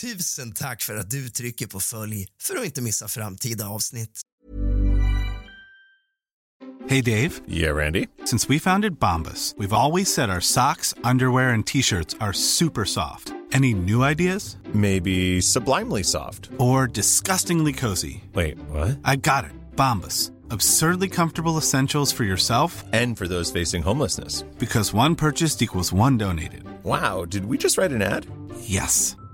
Tusen tack för att du trycker på följ för att inte missa framtida avsnitt. Hey Dave. Yeah, Randy. Since we founded Bombus, we've always said our socks, underwear, and t-shirts are super soft. Any new ideas? Maybe sublimely soft. Or disgustingly cozy? Wait, what? I got it. Bombus. Absurdly comfortable essentials for yourself And for those facing homelessness. because one purchased equals one donated. Wow, did we just write an ad? Yes.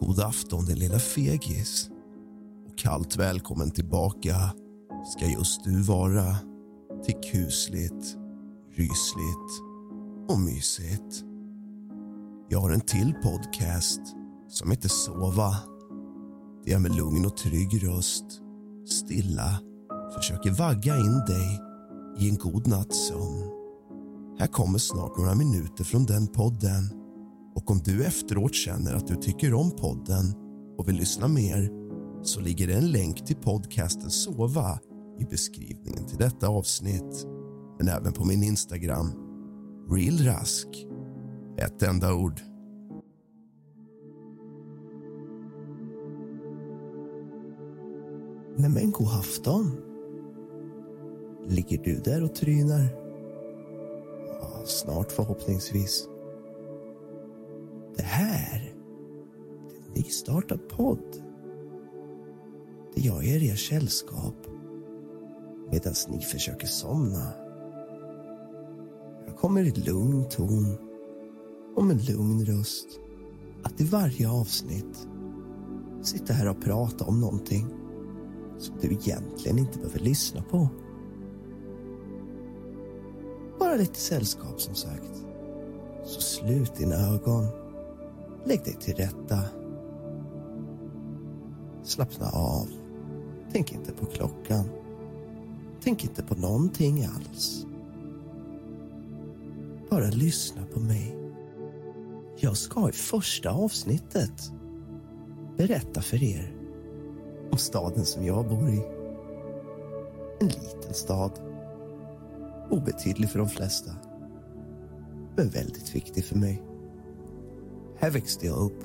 God afton din lilla fegis. Och kallt välkommen tillbaka ska just du vara till kusligt, rysligt och mysigt. Jag har en till podcast som heter Sova. Det är med lugn och trygg röst, stilla, försöker vagga in dig i en god natts sömn. Här kommer snart några minuter från den podden. Och om du efteråt känner att du tycker om podden och vill lyssna mer så ligger det en länk till podcasten Sova i beskrivningen till detta avsnitt. Men även på min Instagram, RealRask. Ett enda ord. Nej men god afton. Ligger du där och trynar? Ja, snart förhoppningsvis. Det här är en nystartad podd där jag ger er sällskap medan ni försöker somna. Jag kommer i lugn ton och med lugn röst att i varje avsnitt sitta här och prata om någonting som du egentligen inte behöver lyssna på. Bara lite sällskap som sagt. Så slut dina ögon. Lägg dig till rätta. Slappna av. Tänk inte på klockan. Tänk inte på någonting alls. Bara lyssna på mig. Jag ska i första avsnittet berätta för er om staden som jag bor i. En liten stad. Obetydlig för de flesta. Men väldigt viktig för mig. Här växte jag upp.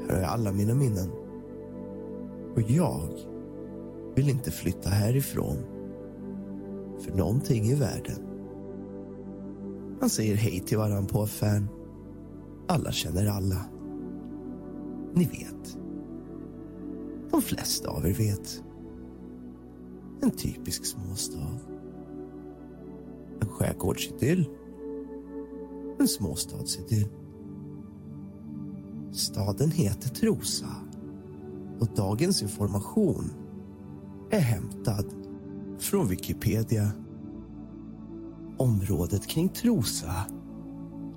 Här har jag alla mina minnen. Och jag vill inte flytta härifrån för någonting i världen. Man säger hej till varann på affären. Alla känner alla. Ni vet. De flesta av er vet. En typisk småstad. En skärgårdsidyll. En småstadsidyll. Staden heter Trosa och dagens information är hämtad från Wikipedia. Området kring Trosa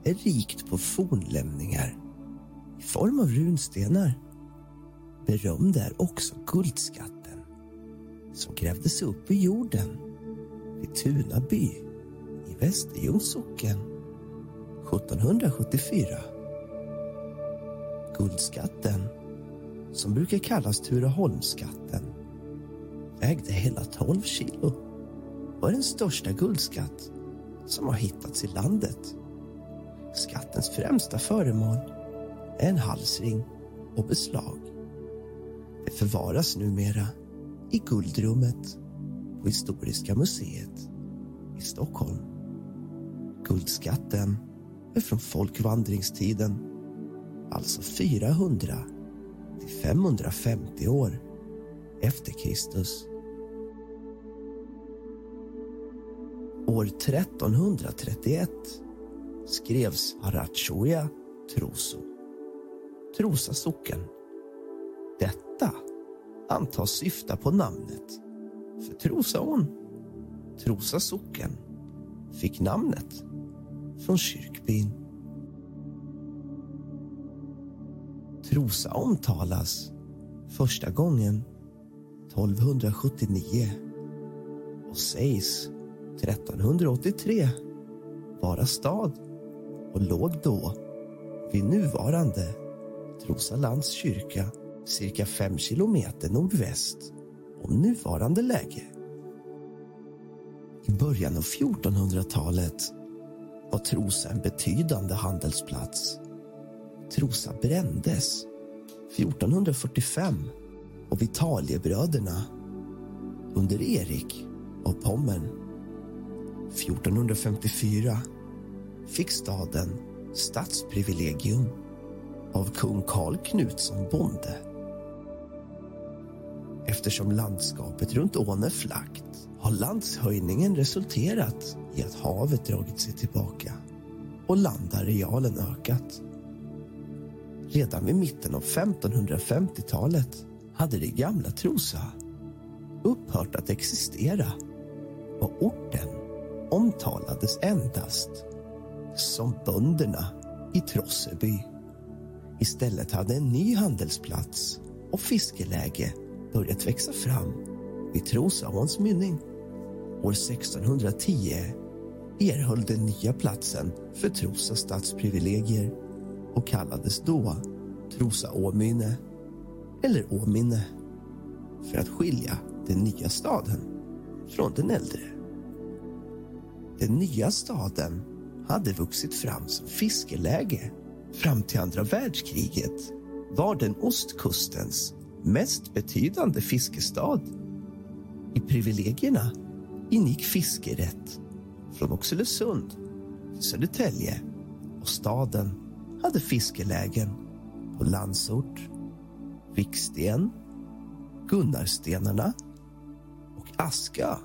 är rikt på fornlämningar i form av runstenar. Berömd är också guldskatten som grävdes upp i jorden vid Tunaby i Västerljungs socken 1774. Guldskatten som brukar kallas Tureholmsskatten, vägde hela 12 kilo och är den största guldskatt som har hittats i landet. Skattens främsta föremål är en halsring och beslag. Det förvaras numera i guldrummet på Historiska museet i Stockholm. Guldskatten är från folkvandringstiden, alltså 400 till 550 år efter Kristus. År 1331 skrevs Arachoya Troso, Trosa socken. Detta antas syfta på namnet för Trosaån. Trosa socken fick namnet från kyrkbyn. Trosa omtalas första gången 1279 och sägs 1383 vara stad och låg då vid nuvarande Trosa lands kyrka cirka fem kilometer nordväst om nuvarande läge. I början av 1400-talet var Trosa en betydande handelsplats. Trosa brändes 1445 och Vitaliebröderna under Erik av Pommern. 1454 fick staden stadsprivilegium av kung Karl Knutsson bonde. Eftersom landskapet runt ån är flackt har landshöjningen resulterat i att havet dragit sig tillbaka och landarealen ökat. Redan vid mitten av 1550-talet hade det gamla Trosa upphört att existera och orten omtalades endast som bönderna i Trosseby. Istället hade en ny handelsplats och fiskeläge börjat växa fram vid Trosaåns mynning. År 1610 erhöll den nya platsen för Trosa stadsprivilegier och kallades då Trosa Åmynne eller Åminne för att skilja den nya staden från den äldre. Den nya staden hade vuxit fram som fiskeläge. Fram till andra världskriget var den ostkustens mest betydande fiskestad. I privilegierna ingick fiskerätt från Oxelösund till Södertälje och staden hade fiskelägen på Landsort, Viksten, Gunnarstenarna och Aska.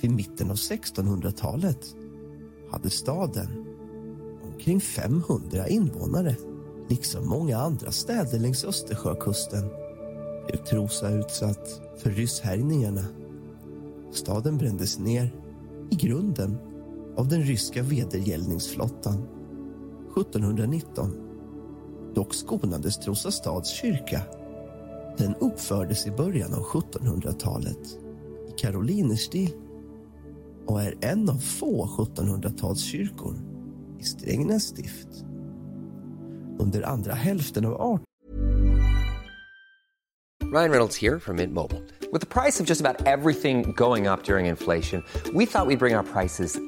Vid mitten av 1600-talet hade staden omkring 500 invånare. Liksom många andra städer längs Östersjökusten blev Trosa utsatt för rysshärjningarna. Staden brändes ner i grunden av den ryska vedergällningsflottan 1719. Dock skonades Trosa stads kyrka. Den uppfördes i början av 1700-talet i karolinerstil och är en av få 1700-talskyrkor i Strängnäs stift. Under andra hälften av 18 Ryan Reynolds här från Mint Mobile. Med priset på nästan allt som går upp under inflationen, trodde vi att vi skulle bring våra priser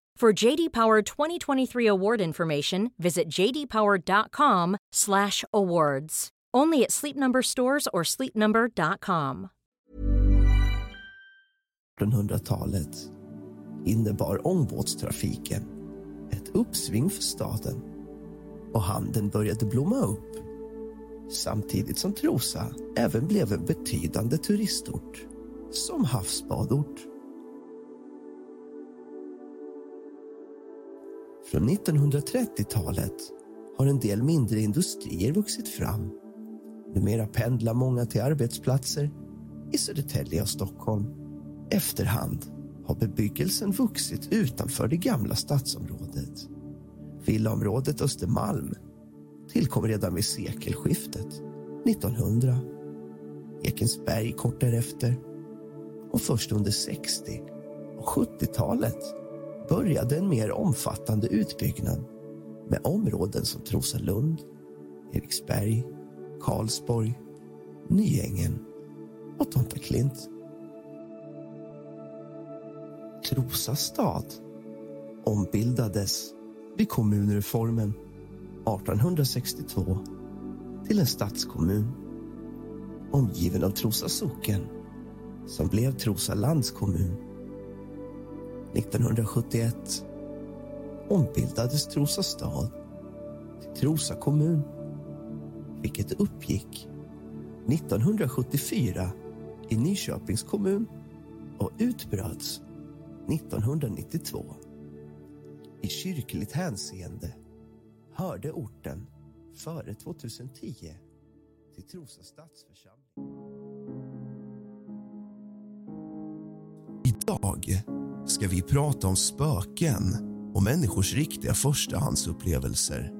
For JD Power 2023 award information, visit jdpower.com/awards. Only at Sleep Number stores or sleepnumber.com. 1800-talet innebar ångbåtstrafiken ett uppsving för staden och handeln började blomma upp samtidigt som Trosa även blev en betydande turistort som havsbadort. Från 1930-talet har en del mindre industrier vuxit fram. Numera pendlar många till arbetsplatser i Södertälje och Stockholm. Efterhand har bebyggelsen vuxit utanför det gamla stadsområdet. Villaområdet Östermalm tillkom redan vid sekelskiftet 1900. Ekensberg kort därefter. Och först under 60 och 70-talet började en mer omfattande utbyggnad med områden som Trosalund, Eriksberg, Karlsborg, Nyängen och Tomteklint. Trosa stad ombildades vid kommunreformen 1862 till en stadskommun omgiven av Trosa socken som blev Trosa landskommun. 1971 ombildades Trosa stad till Trosa kommun vilket uppgick 1974 i Nyköpings kommun och utbröts 1992. I kyrkligt hänseende hörde orten före 2010 till Trosa stadsförsamling. Idag ska vi prata om spöken och människors riktiga förstahandsupplevelser.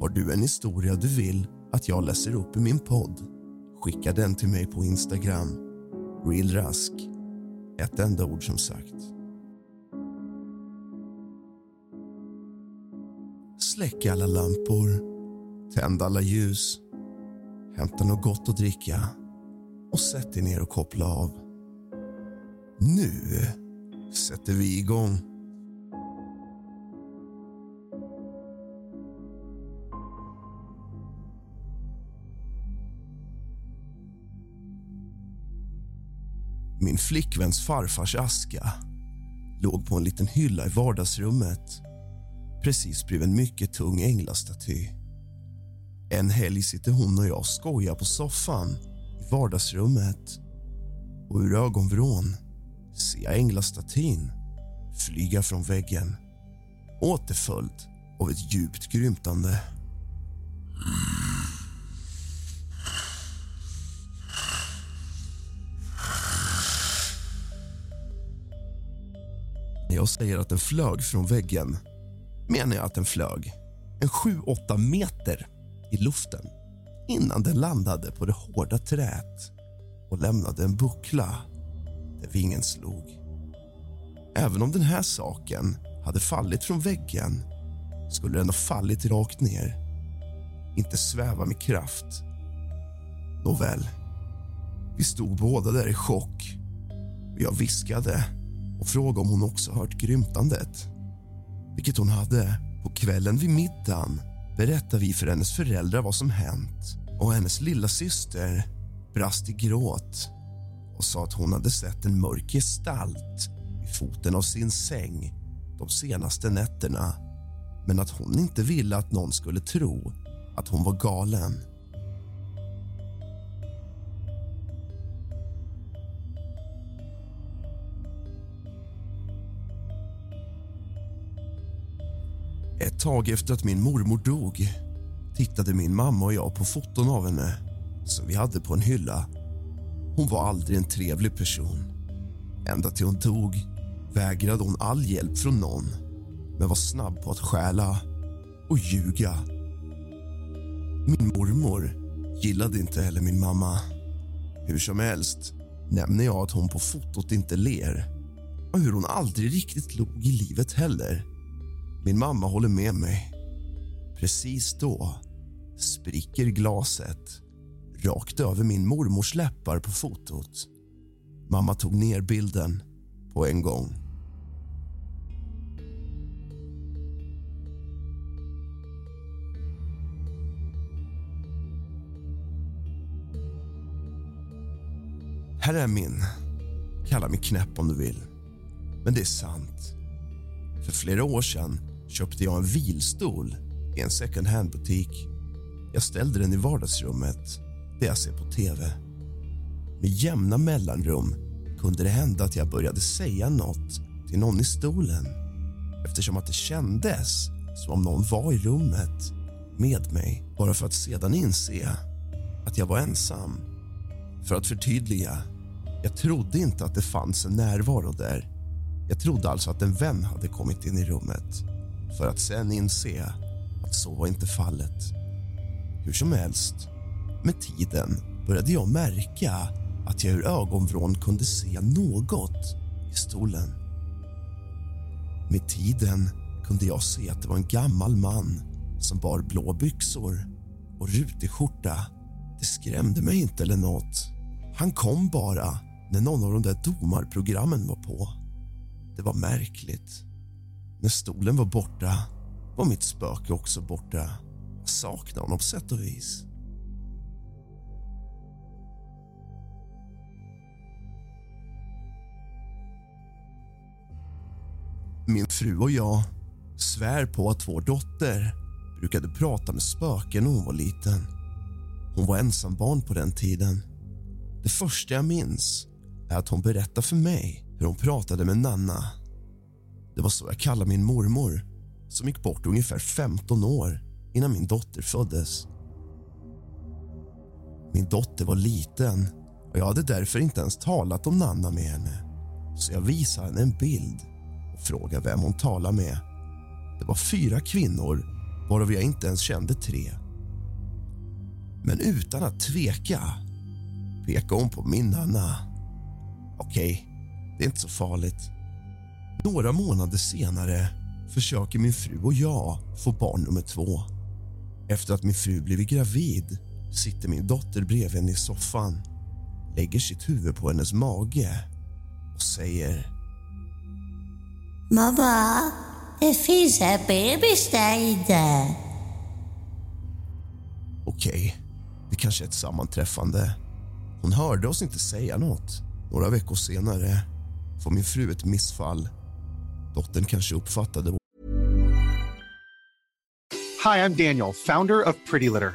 Har du en historia du vill att jag läser upp i min podd? Skicka den till mig på Instagram. Realrask. Ett enda ord som sagt. Släck alla lampor, tänd alla ljus, hämta något gott att dricka och sätt dig ner och koppla av. Nu sätter vi igång. Min flickväns farfars aska låg på en liten hylla i vardagsrummet precis bredvid en mycket tung änglastaty. En helg sitter hon och jag och skojar på soffan i vardagsrummet och ur ögonvrån ser jag änglastatyn flyga från väggen återföljd av ett djupt grymtande. När jag säger att den flög från väggen menar jag att den flög en 7-8 meter i luften innan den landade på det hårda träet och lämnade en buckla när vingen slog. Även om den här saken hade fallit från väggen skulle den ha fallit rakt ner, inte sväva med kraft. Nåväl, vi stod båda där i chock. Jag viskade och frågade om hon också hört grymtandet. Vilket hon hade. På kvällen vid middagen berättade vi för hennes föräldrar vad som hänt och hennes lilla syster brast i gråt och sa att hon hade sett en mörk gestalt vid foten av sin säng de senaste nätterna men att hon inte ville att någon skulle tro att hon var galen. Ett tag efter att min mormor dog tittade min mamma och jag på foton av henne som vi hade på en hylla. Hon var aldrig en trevlig person. Ända till hon dog vägrade hon all hjälp från någon men var snabb på att stjäla och ljuga. Min mormor gillade inte heller min mamma. Hur som helst nämner jag att hon på fotot inte ler och hur hon aldrig riktigt log i livet heller. Min mamma håller med mig. Precis då spricker glaset rakt över min mormors läppar på fotot. Mamma tog ner bilden på en gång. Här är min. Kalla mig knäpp om du vill. Men det är sant. För flera år sedan köpte jag en vilstol i en second hand-butik. Jag ställde den i vardagsrummet det jag ser på tv. Med jämna mellanrum kunde det hända att jag började säga nåt till någon i stolen eftersom att det kändes som om någon var i rummet med mig bara för att sedan inse att jag var ensam. För att förtydliga, jag trodde inte att det fanns en närvaro där. Jag trodde alltså att en vän hade kommit in i rummet för att sen inse att så var inte fallet. Hur som helst, med tiden började jag märka att jag ur ögonvrån kunde se något i stolen. Med tiden kunde jag se att det var en gammal man som bar blå byxor och rutig skjorta. Det skrämde mig inte eller nåt. Han kom bara när någon av de där domarprogrammen var på. Det var märkligt. När stolen var borta var mitt spöke också borta. Jag saknade honom på sätt och vis. Min fru och jag svär på att vår dotter brukade prata med spöken när hon var liten. Hon var ensambarn på den tiden. Det första jag minns är att hon berättade för mig hur hon pratade med Nanna. Det var så jag kallade min mormor som gick bort ungefär 15 år innan min dotter föddes. Min dotter var liten och jag hade därför inte ens talat om Nanna med henne. Så jag visade henne en bild frågar vem hon talade med. Det var fyra kvinnor, varav jag inte ens kände tre. Men utan att tveka pekade hon på min Anna. Okej, det är inte så farligt. Några månader senare försöker min fru och jag få barn nummer två. Efter att min fru blivit gravid sitter min dotter bredvid henne i soffan lägger sitt huvud på hennes mage och säger Mamma, det finns en bebis där inne. Okej, det kanske är ett sammanträffande. Hon hörde oss inte säga nåt. Några veckor senare får min fru ett missfall. Dottern kanske uppfattade Hi, I'm Daniel, founder of Pretty Litter.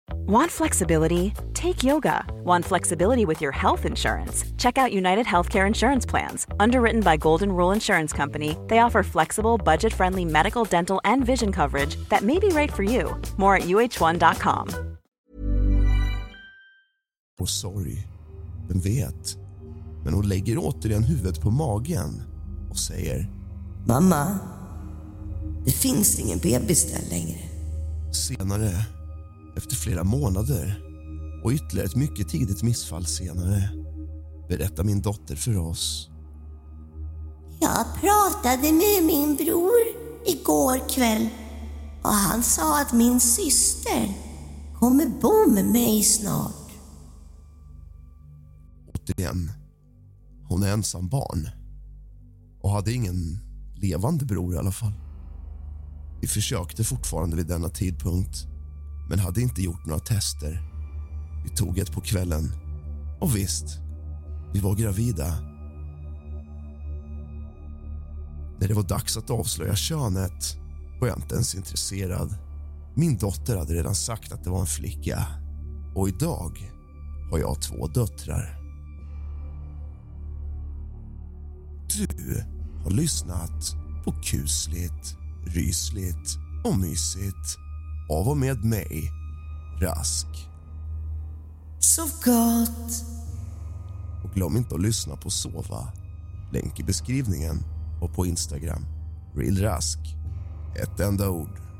Want flexibility? Take yoga. Want flexibility with your health insurance? Check out United Healthcare Insurance Plans. Underwritten by Golden Rule Insurance Company, they offer flexible, budget friendly medical, dental, and vision coverage that may be right for you. More at uh1.com. Och sorg. Vem vet? Men hon lägger återigen huvudet på magen och säger Mamma, det finns ingen bebis där längre. Senare, efter flera månader och ytterligare ett mycket tidigt missfall senare berättar min dotter för oss. Jag pratade med min bror igår kväll och han sa att min syster kommer bo med mig snart. Återigen, hon är ensam barn. och hade ingen levande bror i alla fall. Vi försökte fortfarande vid denna tidpunkt men hade inte gjort några tester. Vi tog ett på kvällen och visst, vi var gravida. När det var dags att avslöja könet var jag inte ens intresserad. Min dotter hade redan sagt att det var en flicka och idag har jag två döttrar. Du har lyssnat på kusligt, rysligt och mysigt av och med mig, Rask. Sov gott. Och glöm inte att lyssna på Sova. Länk i beskrivningen och på Instagram. Real Rask. Ett enda ord.